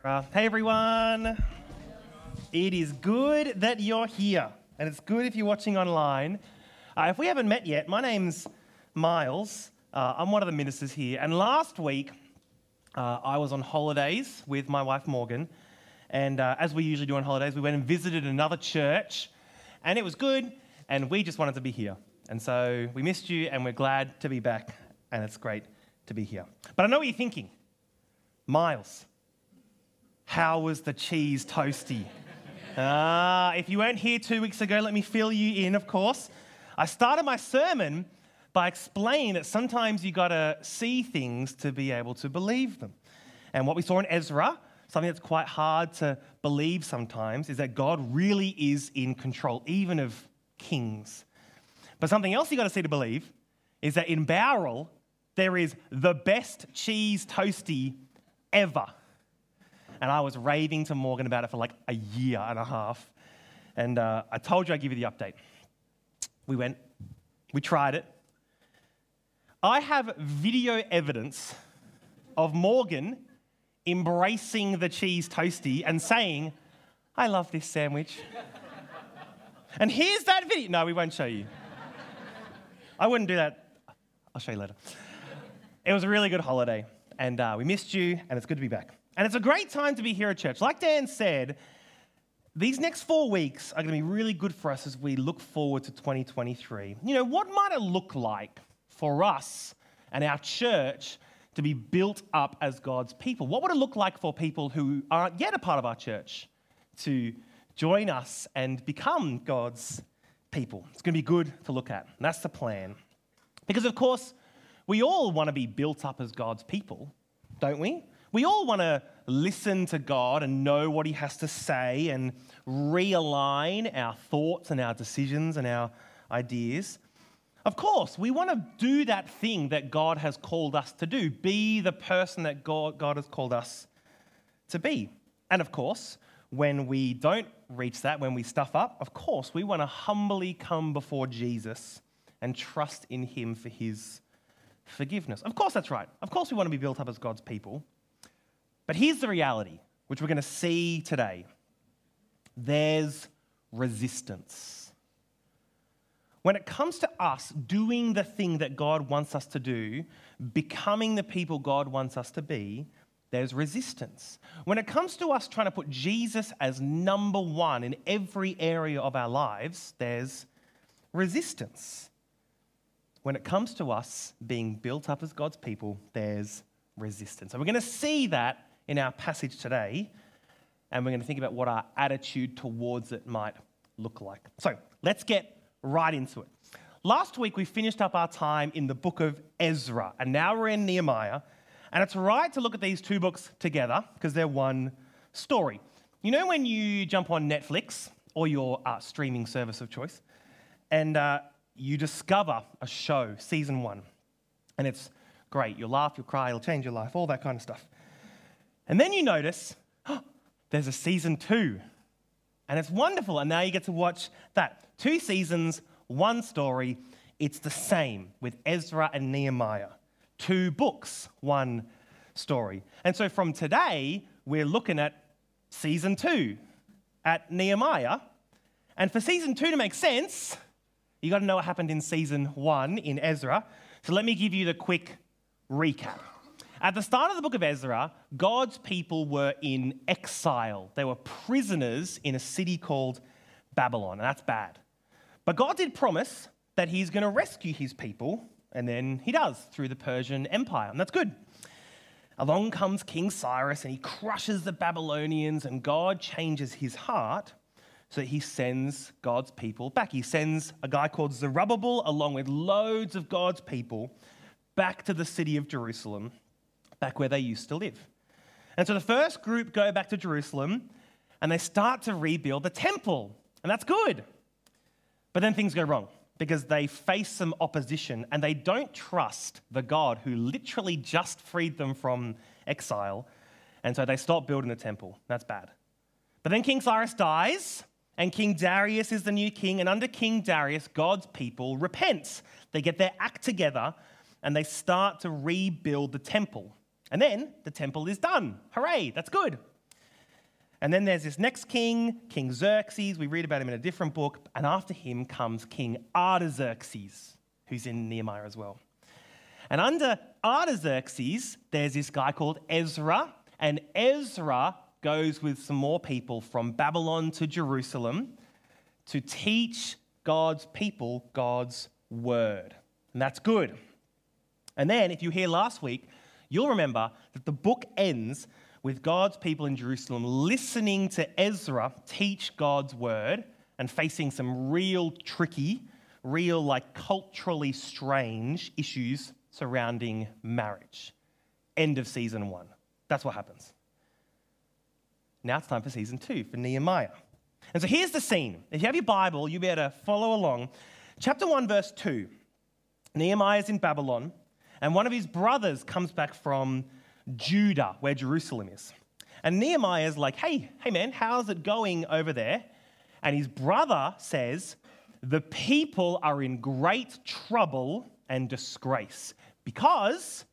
Hey everyone. It is good that you're here, and it's good if you're watching online. Uh, if we haven't met yet, my name's Miles. Uh, I'm one of the ministers here, and last week uh, I was on holidays with my wife Morgan, and uh, as we usually do on holidays, we went and visited another church, and it was good, and we just wanted to be here. And so we missed you, and we're glad to be back, and it's great to be here. But I know what you're thinking Miles, how was the cheese toasty? Ah, if you weren't here two weeks ago, let me fill you in, of course. I started my sermon by explaining that sometimes you got to see things to be able to believe them. And what we saw in Ezra, something that's quite hard to believe sometimes, is that God really is in control, even of kings. But something else you got to see to believe is that in Bowral, there is the best cheese toasty ever. And I was raving to Morgan about it for like a year and a half. And uh, I told you I'd give you the update. We went, we tried it. I have video evidence of Morgan embracing the cheese toasty and saying, I love this sandwich. and here's that video. No, we won't show you. I wouldn't do that. I'll show you later. It was a really good holiday, and uh, we missed you, and it's good to be back. And it's a great time to be here at church. Like Dan said, these next four weeks are going to be really good for us as we look forward to 2023. You know, what might it look like for us and our church to be built up as God's people? What would it look like for people who aren't yet a part of our church to join us and become God's people? It's going to be good to look at. And that's the plan. Because, of course, we all want to be built up as God's people, don't we? We all want to listen to God and know what He has to say and realign our thoughts and our decisions and our ideas. Of course, we want to do that thing that God has called us to do, be the person that God, God has called us to be. And of course, when we don't reach that, when we stuff up, of course, we want to humbly come before Jesus and trust in Him for His forgiveness. Of course, that's right. Of course, we want to be built up as God's people. But here's the reality, which we're going to see today there's resistance. When it comes to us doing the thing that God wants us to do, becoming the people God wants us to be, there's resistance. When it comes to us trying to put Jesus as number one in every area of our lives, there's resistance. When it comes to us being built up as God's people, there's resistance. And we're going to see that in our passage today, and we're going to think about what our attitude towards it might look like. So let's get right into it. Last week, we finished up our time in the book of Ezra, and now we're in Nehemiah. And it's right to look at these two books together because they're one story. You know, when you jump on Netflix or your uh, streaming service of choice, and uh, you discover a show, season one, and it's great. You'll laugh, you'll cry, it'll change your life, all that kind of stuff. And then you notice oh, there's a season two, and it's wonderful. And now you get to watch that. Two seasons, one story. It's the same with Ezra and Nehemiah. Two books, one story. And so from today, we're looking at season two at Nehemiah. And for season two to make sense, you got to know what happened in season one in Ezra. So let me give you the quick recap. At the start of the book of Ezra, God's people were in exile. They were prisoners in a city called Babylon, and that's bad. But God did promise that He's going to rescue His people, and then He does through the Persian Empire, and that's good. Along comes King Cyrus, and he crushes the Babylonians, and God changes his heart so that he sends God's people back. He sends a guy called Zerubbabel, along with loads of God's people, back to the city of Jerusalem back where they used to live. And so the first group go back to Jerusalem and they start to rebuild the temple. And that's good. But then things go wrong because they face some opposition and they don't trust the God who literally just freed them from exile. And so they stop building the temple. That's bad. But then King Cyrus dies, and King Darius is the new king. And under King Darius, God's people repent. They get their act together and they start to rebuild the temple. And then the temple is done. Hooray, that's good. And then there's this next king, King Xerxes. We read about him in a different book. And after him comes King Artaxerxes, who's in Nehemiah as well. And under Artaxerxes, there's this guy called Ezra. And Ezra goes with some more people from Babylon to Jerusalem to teach God's people God's word. And that's good. And then, if you hear last week, you'll remember that the book ends with God's people in Jerusalem listening to Ezra teach God's word and facing some real tricky, real, like culturally strange issues surrounding marriage. End of season one. That's what happens. Now it's time for season two for Nehemiah. And so here's the scene. If you have your Bible, you better follow along. Chapter 1, verse 2. Nehemiah is in Babylon, and one of his brothers comes back from Judah, where Jerusalem is. And Nehemiah is like, hey, hey man, how's it going over there? And his brother says, the people are in great trouble and disgrace because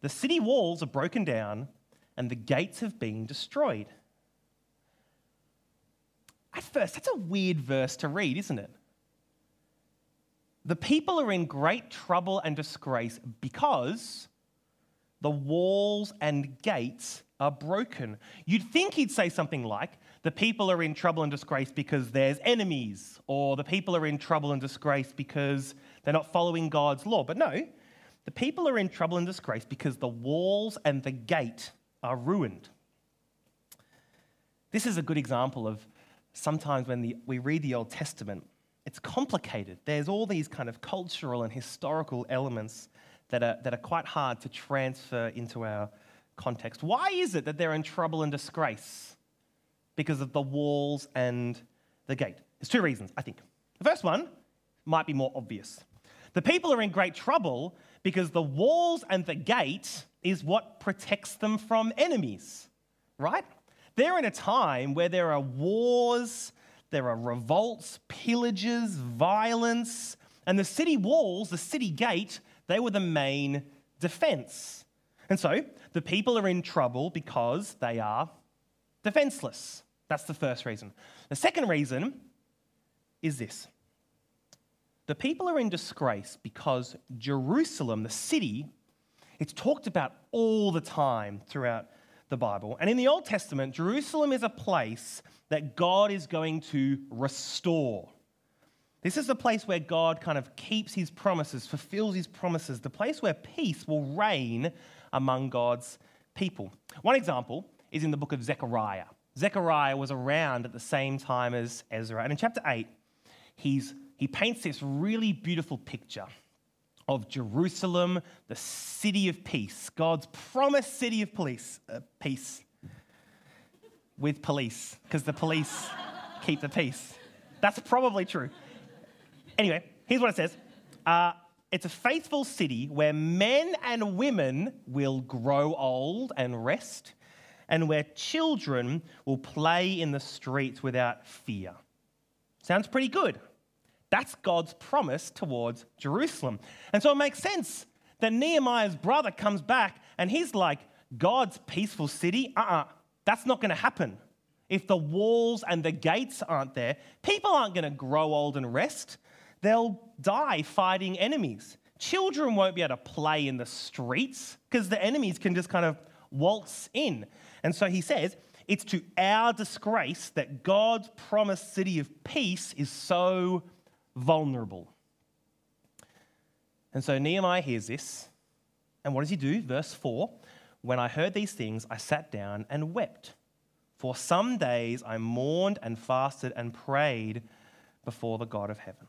the city walls are broken down and the gates have been destroyed. At first, that's a weird verse to read, isn't it? The people are in great trouble and disgrace because the walls and gates are broken. You'd think he'd say something like, the people are in trouble and disgrace because there's enemies, or the people are in trouble and disgrace because they're not following God's law. But no, the people are in trouble and disgrace because the walls and the gate are ruined. This is a good example of sometimes when the, we read the Old Testament, it's complicated. There's all these kind of cultural and historical elements that are, that are quite hard to transfer into our context. Why is it that they're in trouble and disgrace? Because of the walls and the gate. There's two reasons, I think. The first one might be more obvious. The people are in great trouble because the walls and the gate is what protects them from enemies, right? They're in a time where there are wars, there are revolts, pillages, violence, and the city walls, the city gate, they were the main defense. And so the people are in trouble because they are defenseless. That's the first reason. The second reason is this the people are in disgrace because Jerusalem, the city, it's talked about all the time throughout the Bible. And in the Old Testament, Jerusalem is a place that God is going to restore. This is the place where God kind of keeps his promises, fulfills his promises, the place where peace will reign among God's people. One example is in the book of Zechariah. Zechariah was around at the same time as Ezra. And in chapter 8, he's, he paints this really beautiful picture of Jerusalem, the city of peace, God's promised city of police, uh, peace with police, because the police keep the peace. That's probably true. Anyway, here's what it says uh, It's a faithful city where men and women will grow old and rest, and where children will play in the streets without fear. Sounds pretty good. That's God's promise towards Jerusalem. And so it makes sense that Nehemiah's brother comes back and he's like, God's peaceful city? Uh uh-uh, uh, that's not going to happen. If the walls and the gates aren't there, people aren't going to grow old and rest they'll die fighting enemies. Children won't be able to play in the streets because the enemies can just kind of waltz in. And so he says, it's to our disgrace that God's promised city of peace is so vulnerable. And so Nehemiah hears this. And what does he do? Verse 4 When I heard these things, I sat down and wept. For some days I mourned and fasted and prayed before the God of heaven.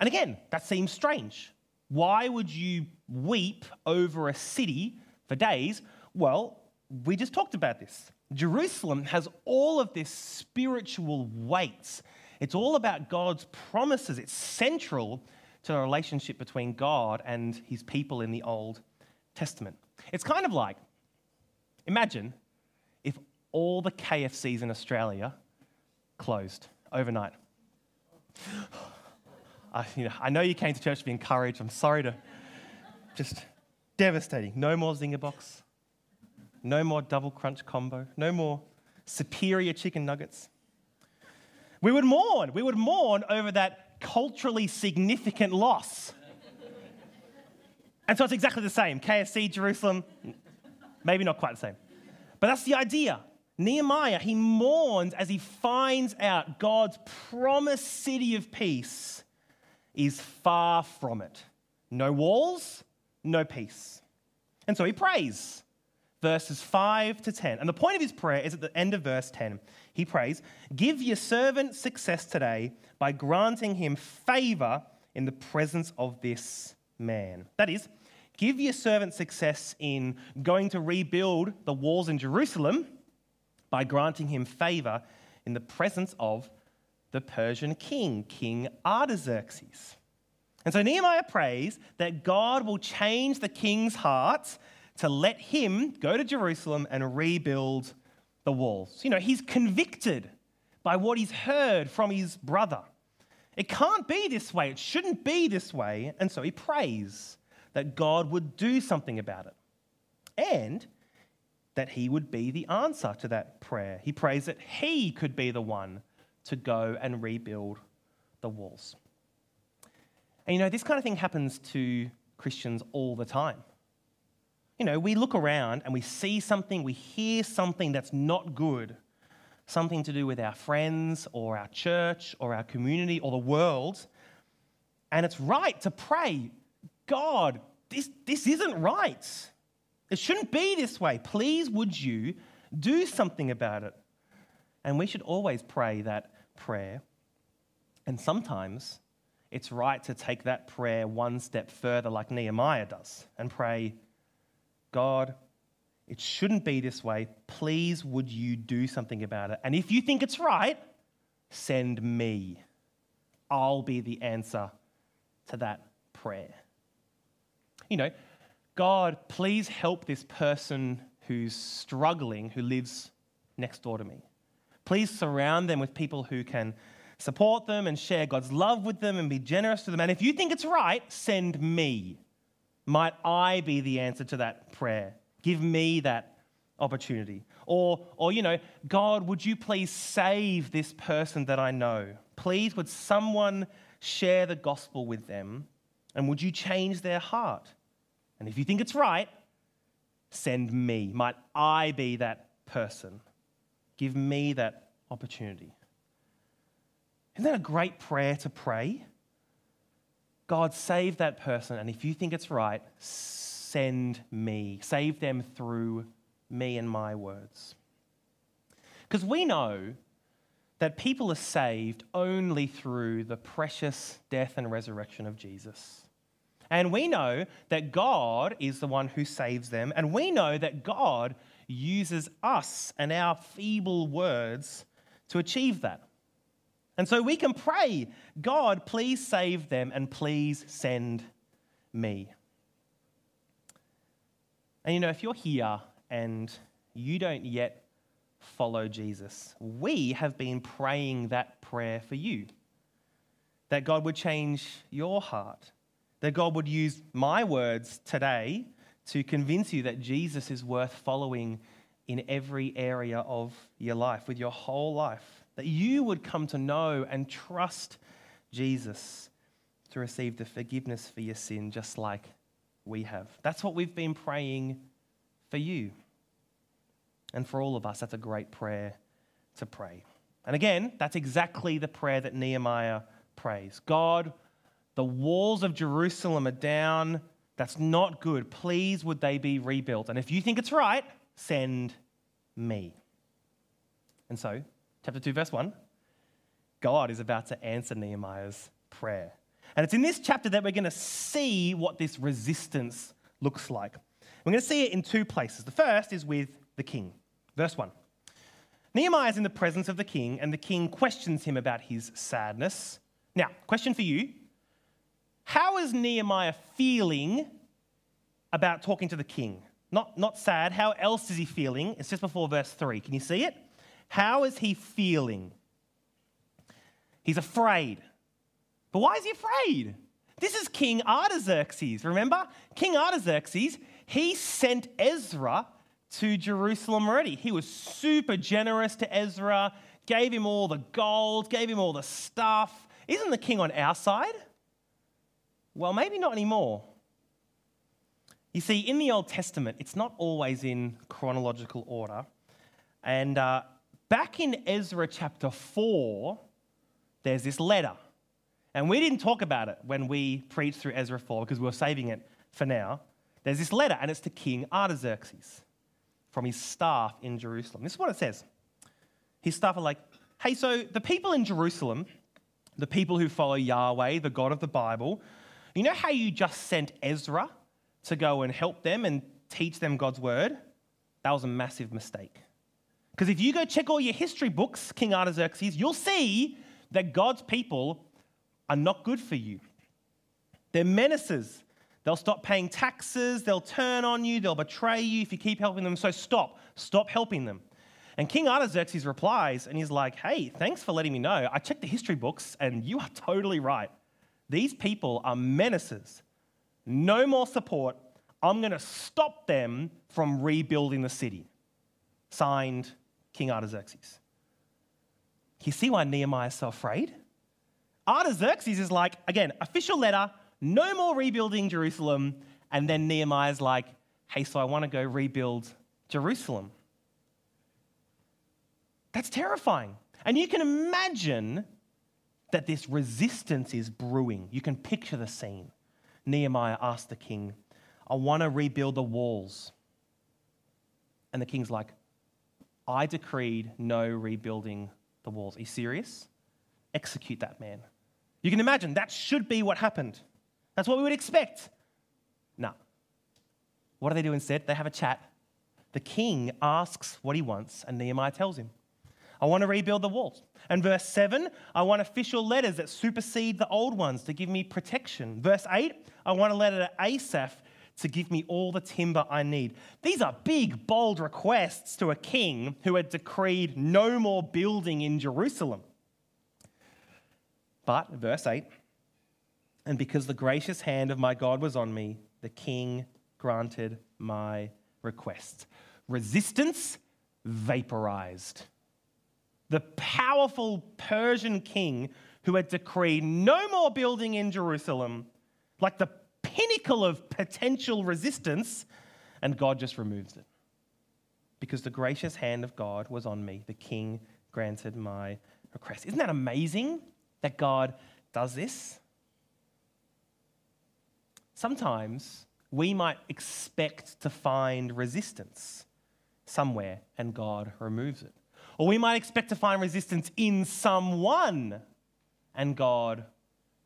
And again, that seems strange. Why would you weep over a city for days? Well, we just talked about this. Jerusalem has all of this spiritual weight. It's all about God's promises. It's central to the relationship between God and his people in the Old Testament. It's kind of like imagine if all the KFCs in Australia closed overnight. I, you know, I know you came to church to be encouraged. I'm sorry to just devastating. No more Zinger box. No more double crunch combo. No more superior chicken nuggets. We would mourn. We would mourn over that culturally significant loss. And so it's exactly the same. KFC, Jerusalem, maybe not quite the same. But that's the idea. Nehemiah, he mourns as he finds out God's promised city of peace is far from it. No walls, no peace. And so he prays, verses 5 to 10. And the point of his prayer is at the end of verse 10. He prays, Give your servant success today by granting him favor in the presence of this man. That is, give your servant success in going to rebuild the walls in Jerusalem by granting him favor in the presence of the Persian king, King Artaxerxes. And so Nehemiah prays that God will change the king's heart to let him go to Jerusalem and rebuild the walls. You know, he's convicted by what he's heard from his brother. It can't be this way. It shouldn't be this way. And so he prays that God would do something about it and that he would be the answer to that prayer. He prays that he could be the one to go and rebuild the walls. And you know, this kind of thing happens to Christians all the time. You know, we look around and we see something, we hear something that's not good, something to do with our friends or our church or our community or the world. And it's right to pray, God, this, this isn't right. It shouldn't be this way. Please, would you do something about it? And we should always pray that prayer. And sometimes it's right to take that prayer one step further, like Nehemiah does, and pray, God, it shouldn't be this way. Please, would you do something about it? And if you think it's right, send me. I'll be the answer to that prayer. You know, God, please help this person who's struggling, who lives next door to me. Please surround them with people who can support them and share God's love with them and be generous to them. And if you think it's right, send me. Might I be the answer to that prayer? Give me that opportunity. Or, or, you know, God, would you please save this person that I know? Please, would someone share the gospel with them? And would you change their heart? And if you think it's right, send me. Might I be that person? Give me that opportunity. Isn't that a great prayer to pray? God, save that person, and if you think it's right, send me. Save them through me and my words. Because we know that people are saved only through the precious death and resurrection of Jesus. And we know that God is the one who saves them, and we know that God uses us and our feeble words to achieve that. And so we can pray, God, please save them and please send me. And you know, if you're here and you don't yet follow Jesus, we have been praying that prayer for you. That God would change your heart, that God would use my words today to convince you that Jesus is worth following in every area of your life, with your whole life that you would come to know and trust Jesus to receive the forgiveness for your sin, just like we have. That's what we've been praying for you. And for all of us, that's a great prayer to pray. And again, that's exactly the prayer that Nehemiah prays God, the walls of Jerusalem are down. That's not good. Please, would they be rebuilt? And if you think it's right, send me. And so, chapter 2, verse 1, God is about to answer Nehemiah's prayer. And it's in this chapter that we're going to see what this resistance looks like. We're going to see it in two places. The first is with the king. Verse 1. Nehemiah is in the presence of the king, and the king questions him about his sadness. Now, question for you How is Nehemiah feeling about talking to the king? Not, not sad. How else is he feeling? It's just before verse 3. Can you see it? How is he feeling? He's afraid. But why is he afraid? This is King Artaxerxes, remember? King Artaxerxes, he sent Ezra to Jerusalem already. He was super generous to Ezra, gave him all the gold, gave him all the stuff. Isn't the king on our side? Well, maybe not anymore. You see, in the Old Testament, it's not always in chronological order. And uh, back in Ezra chapter 4, there's this letter. And we didn't talk about it when we preached through Ezra 4 because we were saving it for now. There's this letter, and it's to King Artaxerxes from his staff in Jerusalem. This is what it says. His staff are like, hey, so the people in Jerusalem, the people who follow Yahweh, the God of the Bible, you know how you just sent Ezra to go and help them and teach them God's word? That was a massive mistake. Because if you go check all your history books, King Artaxerxes, you'll see that God's people are not good for you. They're menaces. They'll stop paying taxes, they'll turn on you, they'll betray you if you keep helping them. So stop, stop helping them. And King Artaxerxes replies, and he's like, Hey, thanks for letting me know. I checked the history books, and you are totally right. These people are menaces. No more support. I'm going to stop them from rebuilding the city. Signed, King Artaxerxes. You see why Nehemiah is so afraid? Artaxerxes is like, again, official letter, no more rebuilding Jerusalem. And then Nehemiah's like, hey, so I want to go rebuild Jerusalem. That's terrifying. And you can imagine that this resistance is brewing. You can picture the scene. Nehemiah asked the king, I want to rebuild the walls. And the king's like, I decreed no rebuilding the walls. Are you serious? Execute that man. You can imagine that should be what happened. That's what we would expect. No. What do they do instead? They have a chat. The king asks what he wants, and Nehemiah tells him, I want to rebuild the walls. And verse 7, I want official letters that supersede the old ones to give me protection. Verse 8, I want a letter to Asaph to give me all the timber I need. These are big, bold requests to a king who had decreed no more building in Jerusalem. But, verse 8, and because the gracious hand of my God was on me, the king granted my request. Resistance vaporized. The powerful Persian king who had decreed no more building in Jerusalem, like the pinnacle of potential resistance, and God just removes it. Because the gracious hand of God was on me, the king granted my request. Isn't that amazing that God does this? Sometimes we might expect to find resistance somewhere and God removes it. Or we might expect to find resistance in someone and God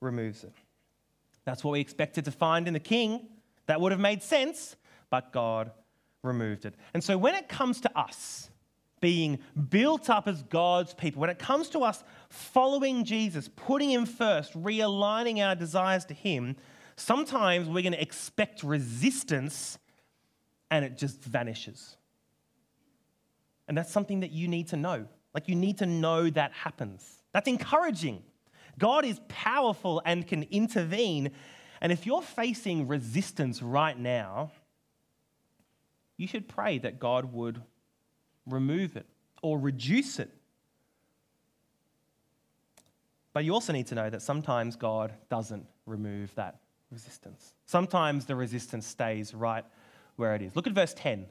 removes it. That's what we expected to find in the king. That would have made sense, but God removed it. And so when it comes to us being built up as God's people, when it comes to us following Jesus, putting Him first, realigning our desires to Him, sometimes we're going to expect resistance and it just vanishes. And that's something that you need to know. Like, you need to know that happens. That's encouraging. God is powerful and can intervene. And if you're facing resistance right now, you should pray that God would remove it or reduce it. But you also need to know that sometimes God doesn't remove that resistance. Sometimes the resistance stays right where it is. Look at verse 10.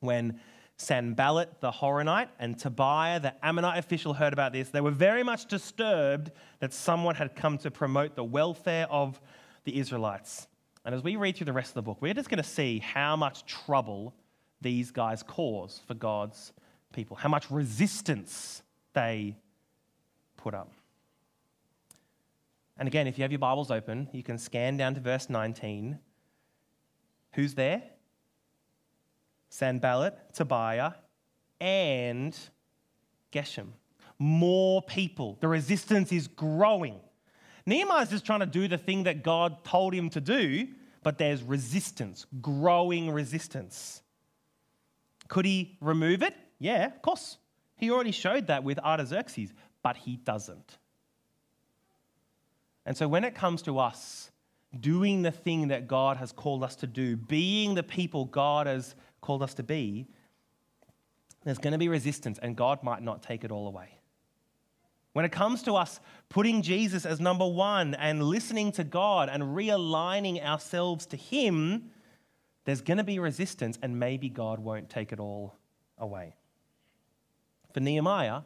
When Sanballat the Horonite and Tobiah the Ammonite official heard about this, they were very much disturbed that someone had come to promote the welfare of the Israelites. And as we read through the rest of the book, we're just going to see how much trouble these guys cause for God's people, how much resistance they put up. And again, if you have your Bibles open, you can scan down to verse 19. Who's there? Sanballat, Tobiah, and Geshem. More people. The resistance is growing. Nehemiah is just trying to do the thing that God told him to do, but there's resistance, growing resistance. Could he remove it? Yeah, of course. He already showed that with Artaxerxes, but he doesn't. And so when it comes to us doing the thing that God has called us to do, being the people God has called us to be, there's going to be resistance, and God might not take it all away. When it comes to us putting Jesus as number one and listening to God and realigning ourselves to Him, there's going to be resistance, and maybe God won't take it all away. For Nehemiah,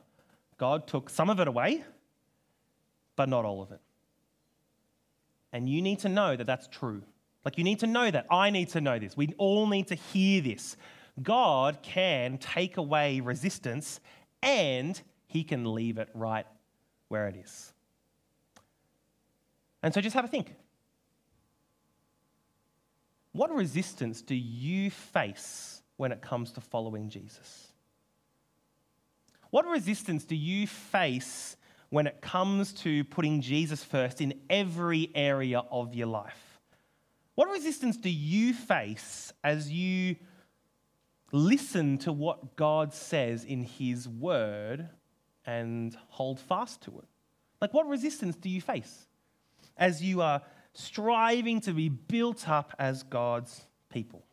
God took some of it away, but not all of it. And you need to know that that's true. Like, you need to know that. I need to know this. We all need to hear this. God can take away resistance and he can leave it right where it is. And so just have a think. What resistance do you face when it comes to following Jesus? What resistance do you face when it comes to putting Jesus first in every area of your life? What resistance do you face as you listen to what God says in His Word and hold fast to it? Like, what resistance do you face as you are striving to be built up as God's people?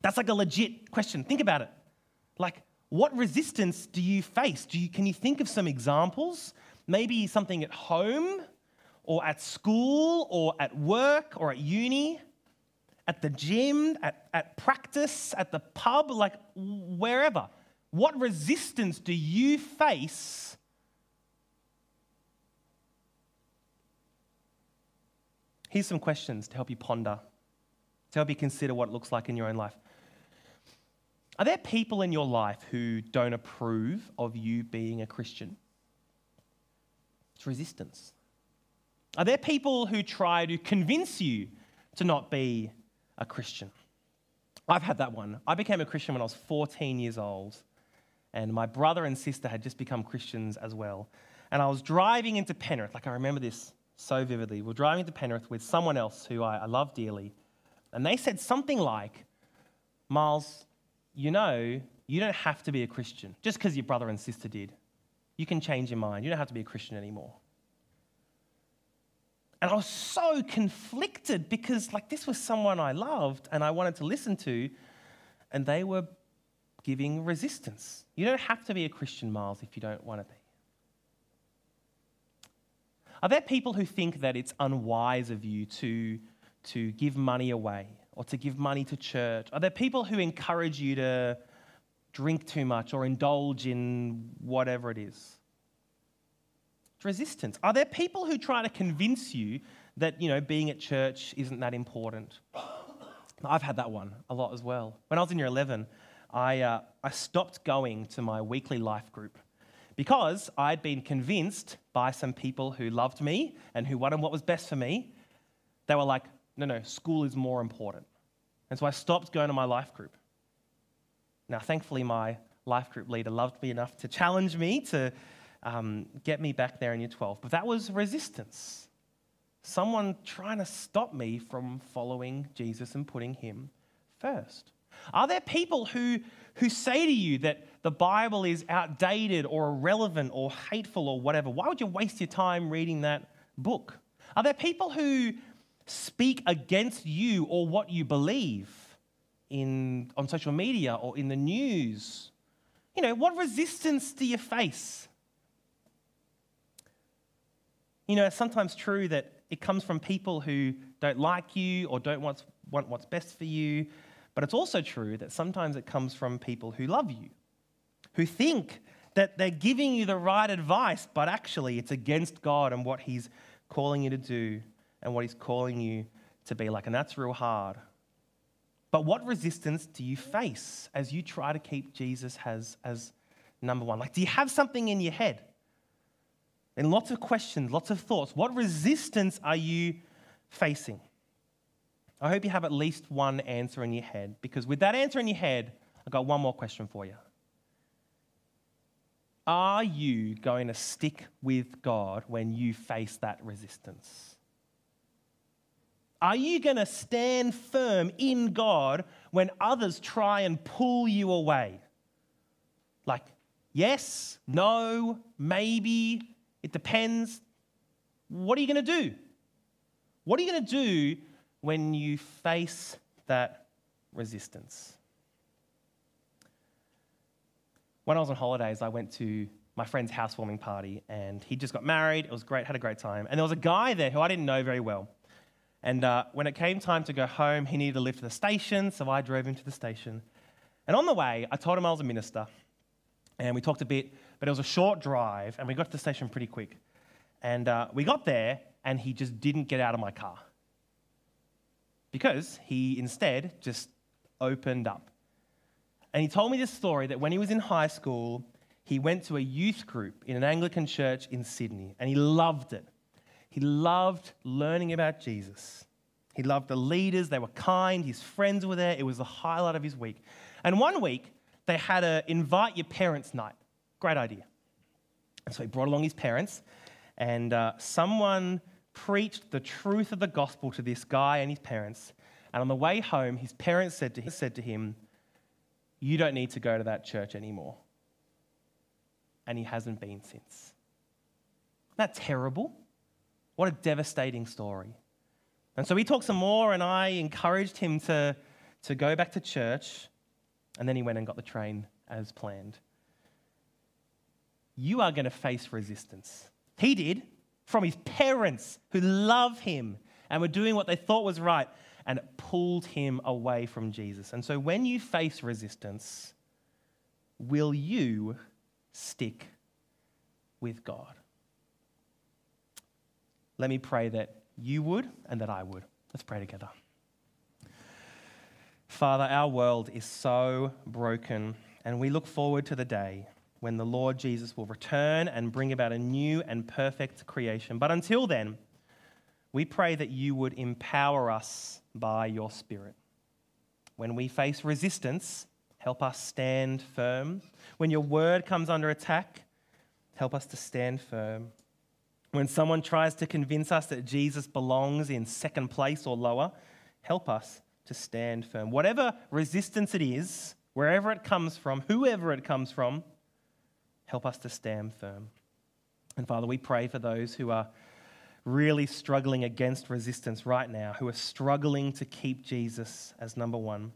That's like a legit question. Think about it. Like, what resistance do you face? Do you, can you think of some examples? Maybe something at home or at school or at work or at uni, at the gym, at, at practice, at the pub, like wherever. What resistance do you face? Here's some questions to help you ponder, to help you consider what it looks like in your own life. Are there people in your life who don't approve of you being a Christian? It's resistance. Are there people who try to convince you to not be a Christian? I've had that one. I became a Christian when I was 14 years old, and my brother and sister had just become Christians as well. And I was driving into Penrith, like I remember this so vividly. We are driving to Penrith with someone else who I, I love dearly, and they said something like, Miles, you know, you don't have to be a Christian just because your brother and sister did. You can change your mind. You don't have to be a Christian anymore. And I was so conflicted because, like, this was someone I loved and I wanted to listen to, and they were giving resistance. You don't have to be a Christian, Miles, if you don't want to be. Are there people who think that it's unwise of you to, to give money away or to give money to church? Are there people who encourage you to drink too much or indulge in whatever it is? It's resistance. Are there people who try to convince you that, you know, being at church isn't that important? I've had that one a lot as well. When I was in year 11, I, uh, I stopped going to my weekly life group because I'd been convinced by some people who loved me and who wanted what was best for me. They were like, no, no, school is more important. And so I stopped going to my life group. Now, thankfully, my life group leader loved me enough to challenge me to um, get me back there in year 12. But that was resistance. Someone trying to stop me from following Jesus and putting him first. Are there people who, who say to you that the Bible is outdated or irrelevant or hateful or whatever? Why would you waste your time reading that book? Are there people who speak against you or what you believe in, on social media or in the news? You know, what resistance do you face? You know, it's sometimes true that it comes from people who don't like you or don't want, want what's best for you, but it's also true that sometimes it comes from people who love you, who think that they're giving you the right advice, but actually it's against God and what He's calling you to do and what He's calling you to be like. And that's real hard. But what resistance do you face as you try to keep Jesus as, as number one? Like, do you have something in your head? And lots of questions, lots of thoughts. What resistance are you facing? I hope you have at least one answer in your head, because with that answer in your head, I've got one more question for you. Are you going to stick with God when you face that resistance? Are you going to stand firm in God when others try and pull you away? Like, yes, no, maybe, it depends. What are you going to do? What are you going to do when you face that resistance? when I was on holidays, I went to my friend's housewarming party, and he just got married. It was great, had a great time. And there was a guy there who I didn't know very well. And uh, when it came time to go home, he needed a lift to the station, so I drove him to the station. And on the way, I told him I was a minister, and we talked a bit, but it was a short drive, and we got to the station pretty quick. And uh, we got there, and he just didn't get out of my car because he instead just opened up. And he told me this story that when he was in high school, he went to a youth group in an Anglican church in Sydney, and he loved it. He loved learning about Jesus. He loved the leaders, they were kind, his friends were there. It was the highlight of his week. And one week, they had a invite your parents night. Great idea. And so he brought along his parents, and uh, someone preached the truth of the gospel to this guy and his parents. And on the way home, his parents said to him, said to him You don't need to go to that church anymore. And he hasn't been since. Isn't that terrible? What a devastating story. And so we talked some more, and I encouraged him to, to go back to church. And then he went and got the train as planned. You are going to face resistance. He did from his parents who love him and were doing what they thought was right, and it pulled him away from Jesus. And so when you face resistance, will you stick with God? Let me pray that you would and that I would. Let's pray together. Father, our world is so broken, and we look forward to the day when the Lord Jesus will return and bring about a new and perfect creation. But until then, we pray that you would empower us by your Spirit. When we face resistance, help us stand firm. When your word comes under attack, help us to stand firm. When someone tries to convince us that Jesus belongs in second place or lower, help us to stand firm. Whatever resistance it is, wherever it comes from, whoever it comes from, Help us to stand firm. And Father, we pray for those who are really struggling against resistance right now, who are struggling to keep Jesus as number one.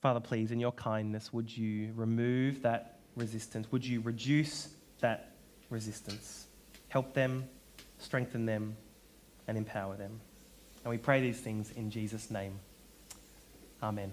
Father, please, in your kindness, would you remove that resistance? Would you reduce that resistance? Help them, strengthen them, and empower them. And we pray these things in Jesus' name. Amen.